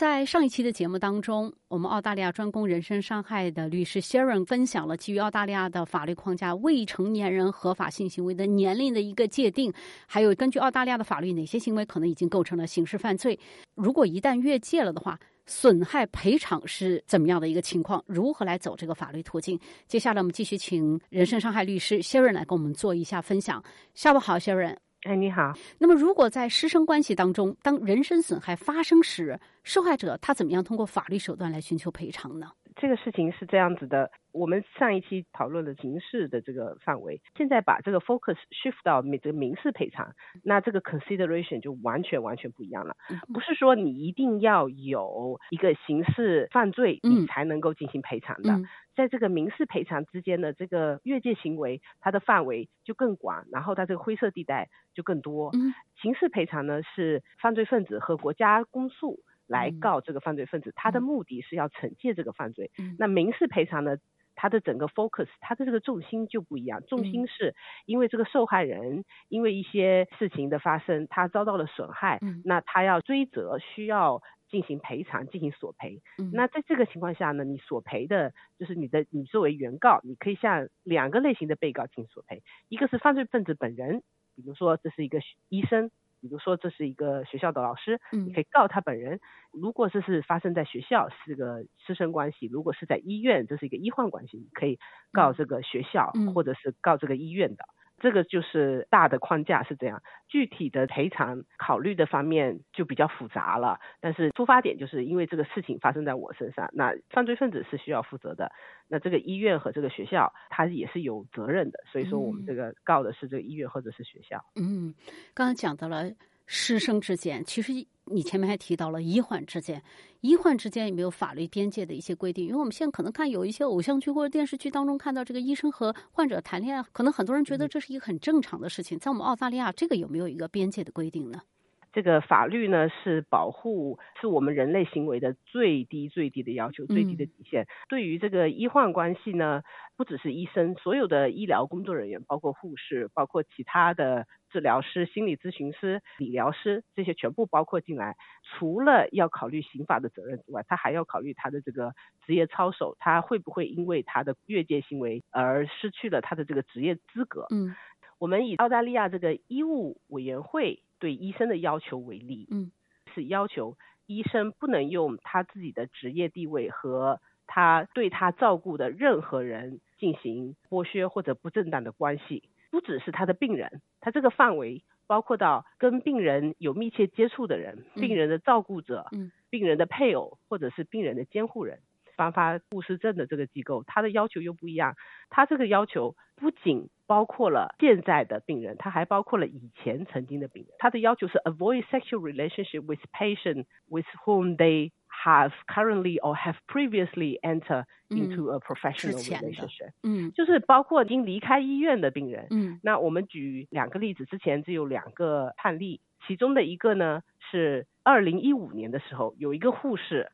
在上一期的节目当中，我们澳大利亚专攻人身伤害的律师 Sharon 分享了基于澳大利亚的法律框架未成年人合法性行为的年龄的一个界定，还有根据澳大利亚的法律哪些行为可能已经构成了刑事犯罪。如果一旦越界了的话，损害赔偿是怎么样的一个情况？如何来走这个法律途径？接下来我们继续请人身伤害律师 Sharon 来跟我们做一下分享。下午好，Sharon。哎，你好。那么，如果在师生关系当中，当人身损害发生时，受害者他怎么样通过法律手段来寻求赔偿呢？这个事情是这样子的，我们上一期讨论了刑事的这个范围，现在把这个 focus shift 到民这个民事赔偿，那这个 consideration 就完全完全不一样了。不是说你一定要有一个刑事犯罪，你才能够进行赔偿的。在这个民事赔偿之间的这个越界行为，它的范围就更广，然后它这个灰色地带就更多。刑事赔偿呢是犯罪分子和国家公诉来告这个犯罪分子，他的目的是要惩戒这个犯罪。那民事赔偿呢，它的整个 focus，它的这个重心就不一样，重心是因为这个受害人因为一些事情的发生，他遭到了损害，那他要追责，需要。进行赔偿，进行索赔。那在这个情况下呢，你索赔的就是你的，你作为原告，你可以向两个类型的被告进行索赔。一个是犯罪分子本人，比如说这是一个医生，比如说这是一个学校的老师，你可以告他本人。如果这是发生在学校，是个师生关系；如果是在医院，这是一个医患关系，你可以告这个学校，或者是告这个医院的。这个就是大的框架是这样，具体的赔偿考虑的方面就比较复杂了。但是出发点就是因为这个事情发生在我身上，那犯罪分子是需要负责的，那这个医院和这个学校他也是有责任的。所以说我们这个告的是这个医院或者是学校。嗯，刚刚讲到了。师生之间，其实你前面还提到了医患之间，医患之间有没有法律边界的一些规定？因为我们现在可能看有一些偶像剧或者电视剧当中看到这个医生和患者谈恋爱，可能很多人觉得这是一个很正常的事情。在我们澳大利亚，这个有没有一个边界的规定呢？这个法律呢是保护，是我们人类行为的最低最低的要求，最低的底线。对于这个医患关系呢，不只是医生，所有的医疗工作人员，包括护士，包括其他的治疗师、心理咨询师、理疗师，这些全部包括进来。除了要考虑刑法的责任之外，他还要考虑他的这个职业操守，他会不会因为他的越界行为而失去了他的这个职业资格？嗯，我们以澳大利亚这个医务委员会。对医生的要求为例，嗯，是要求医生不能用他自己的职业地位和他对他照顾的任何人进行剥削或者不正当的关系，不只是他的病人，他这个范围包括到跟病人有密切接触的人，病人的照顾者，嗯，病人的配偶或者是病人的监护人。颁发护士证的这个机构，他的要求又不一样。他这个要求不仅包括了现在的病人，他还包括了以前曾经的病人。他的要求是 avoid sexual relationship with patient with whom they have currently or have previously entered into a professional relationship。嗯，就是包括已经离开医院的病人。嗯，那我们举两个例子，之前只有两个判例，其中的一个呢是二零一五年的时候，有一个护士，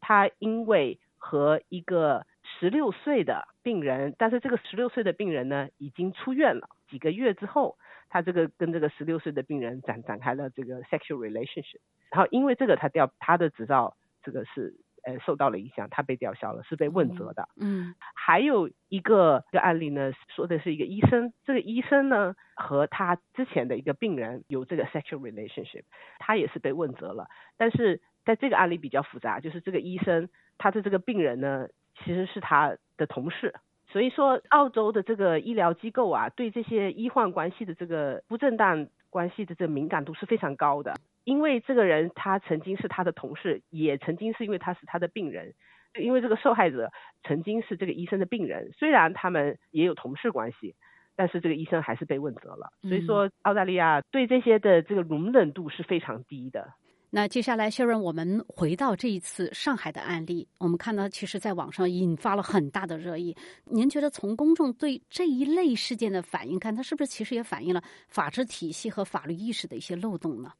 她因为和一个十六岁的病人，但是这个十六岁的病人呢，已经出院了。几个月之后，他这个跟这个十六岁的病人展展开了这个 sexual relationship，然后因为这个他吊他的执照这个是呃受到了影响，他被吊销了，是被问责的。嗯，还有一个个案例呢，说的是一个医生，这个医生呢和他之前的一个病人有这个 sexual relationship，他也是被问责了。但是在这个案例比较复杂，就是这个医生。他的这个病人呢，其实是他的同事，所以说澳洲的这个医疗机构啊，对这些医患关系的这个不正当关系的这个敏感度是非常高的。因为这个人他曾经是他的同事，也曾经是因为他是他的病人，因为这个受害者曾经是这个医生的病人，虽然他们也有同事关系，但是这个医生还是被问责了。所以说澳大利亚对这些的这个容忍度是非常低的。那接下来，薛润，我们回到这一次上海的案例，我们看到，其实在网上引发了很大的热议。您觉得，从公众对这一类事件的反应看，它是不是其实也反映了法治体系和法律意识的一些漏洞呢？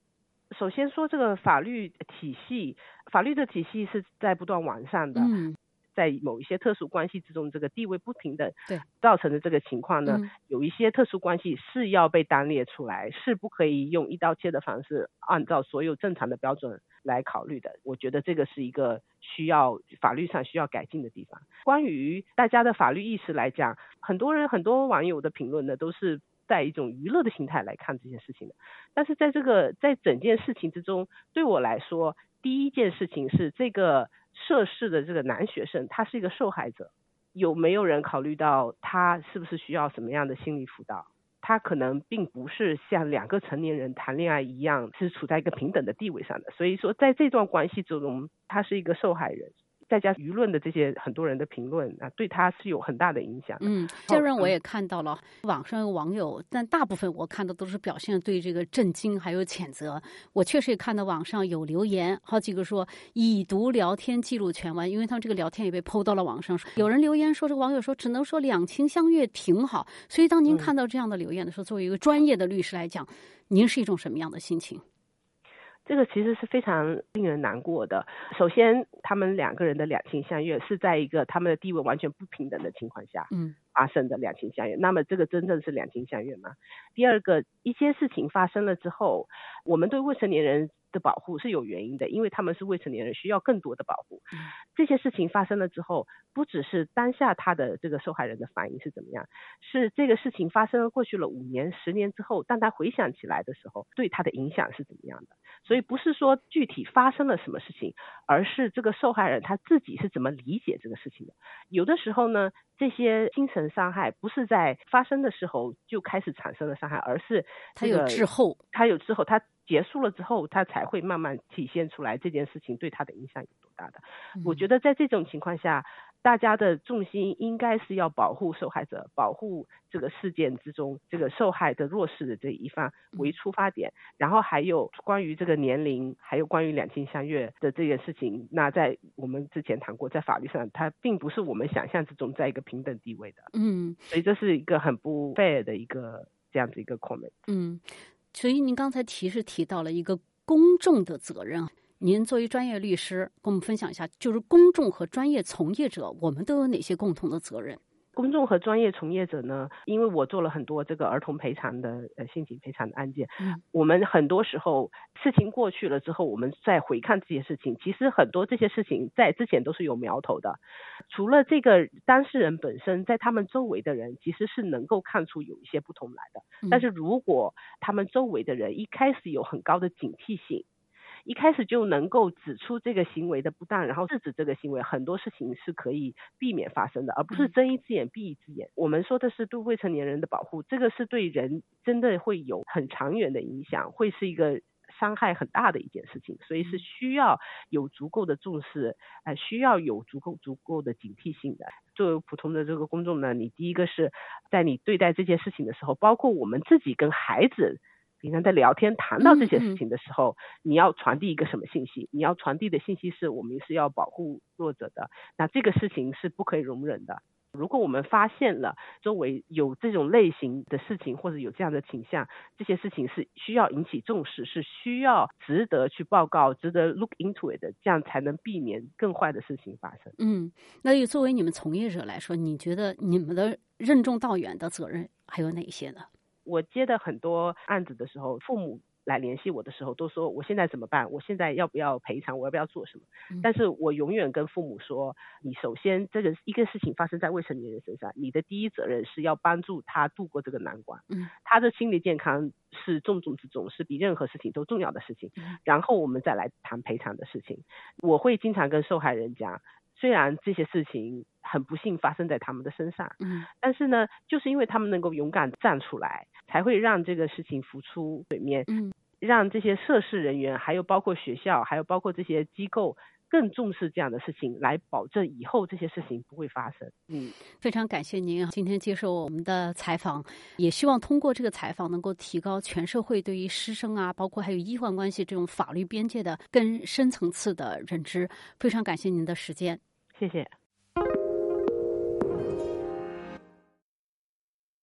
首先说，这个法律体系，法律的体系是在不断完善的。嗯，在某一些特殊关系之中，这个地位不平等对造成的这个情况呢，嗯有一些特殊关系是要被单列出来，是不可以用一刀切的方式按照所有正常的标准来考虑的。我觉得这个是一个需要法律上需要改进的地方。关于大家的法律意识来讲，很多人很多网友的评论呢都是。在一种娱乐的心态来看这件事情的，但是在这个在整件事情之中，对我来说，第一件事情是这个涉事的这个男学生他是一个受害者，有没有人考虑到他是不是需要什么样的心理辅导？他可能并不是像两个成年人谈恋爱一样是处在一个平等的地位上的，所以说在这段关系之中，他是一个受害人。再加舆论的这些很多人的评论啊，对他是有很大的影响。嗯，这让我也看到了，网上有网友，但大部分我看到都是表现对这个震惊还有谴责。我确实也看到网上有留言，好几个说已读聊天记录全完，因为他们这个聊天也被抛到了网上。有人留言说，这个网友说只能说两情相悦挺好。所以当您看到这样的留言的时候，作为一个专业的律师来讲，您是一种什么样的心情？这个其实是非常令人难过的。首先，他们两个人的两情相悦是在一个他们的地位完全不平等的情况下，嗯，发生的两情相悦。那么，这个真正是两情相悦吗？第二个，一些事情发生了之后，我们对未成年人的保护是有原因的，因为他们是未成年人，需要更多的保护。这些事情发生了之后，不只是当下他的这个受害人的反应是怎么样，是这个事情发生了过去了五年、十年之后，当他回想起来的时候，对他的影响是怎么样的？所以不是说具体发生了什么事情，而是这个受害人他自己是怎么理解这个事情的。有的时候呢，这些精神伤害不是在发生的时候就开始产生了伤害，而是它有滞后，它有滞后，他结束了之后，他才会慢慢体现出来这件事情对他的影响有多大的。我觉得在这种情况下，大家的重心应该是要保护受害者，保护这个事件之中这个受害的弱势的这一方为出发点，然后还有关于这个年龄，还有关于两情相悦的这件事情，那在我们之前谈过，在法律上它并不是我们想象之中在一个平等地位的，嗯，所以这是一个很不 fair 的一个这样子一个 comment，嗯，所以您刚才提是提到了一个公众的责任。您作为专业律师，跟我们分享一下，就是公众和专业从业者，我们都有哪些共同的责任？公众和专业从业者呢？因为我做了很多这个儿童赔偿的呃性侵赔偿的案件，嗯，我们很多时候事情过去了之后，我们再回看这些事情，其实很多这些事情在之前都是有苗头的。除了这个当事人本身，在他们周围的人其实是能够看出有一些不同来的。但是如果他们周围的人一开始有很高的警惕性，一开始就能够指出这个行为的不当，然后制止这个行为，很多事情是可以避免发生的，而不是睁一只眼闭一只眼。我们说的是对未成年人的保护，这个是对人真的会有很长远的影响，会是一个伤害很大的一件事情，所以是需要有足够的重视，呃，需要有足够足够的警惕性的。作为普通的这个公众呢，你第一个是在你对待这件事情的时候，包括我们自己跟孩子。平常在聊天谈到这些事情的时候，你要传递一个什么信息？你要传递的信息是我们是要保护弱者的，那这个事情是不可以容忍的。如果我们发现了周围有这种类型的事情，或者有这样的倾向，这些事情是需要引起重视，是需要值得去报告、值得 look into it 的，这样才能避免更坏的事情发生。嗯，那作为你们从业者来说，你觉得你们的任重道远的责任还有哪些呢？我接的很多案子的时候，父母来联系我的时候，都说我现在怎么办？我现在要不要赔偿？我要不要做什么？但是我永远跟父母说，你首先这个一个事情发生在未成年人身上，你的第一责任是要帮助他度过这个难关。嗯，他的心理健康是重中之重，是比任何事情都重要的事情。然后我们再来谈赔偿的事情。我会经常跟受害人讲。虽然这些事情很不幸发生在他们的身上，嗯，但是呢，就是因为他们能够勇敢站出来，才会让这个事情浮出水面，嗯，让这些涉事人员，还有包括学校，还有包括这些机构，更重视这样的事情，来保证以后这些事情不会发生。嗯，非常感谢您今天接受我们的采访，也希望通过这个采访能够提高全社会对于师生啊，包括还有医患关系这种法律边界的更深层次的认知。非常感谢您的时间。谢谢。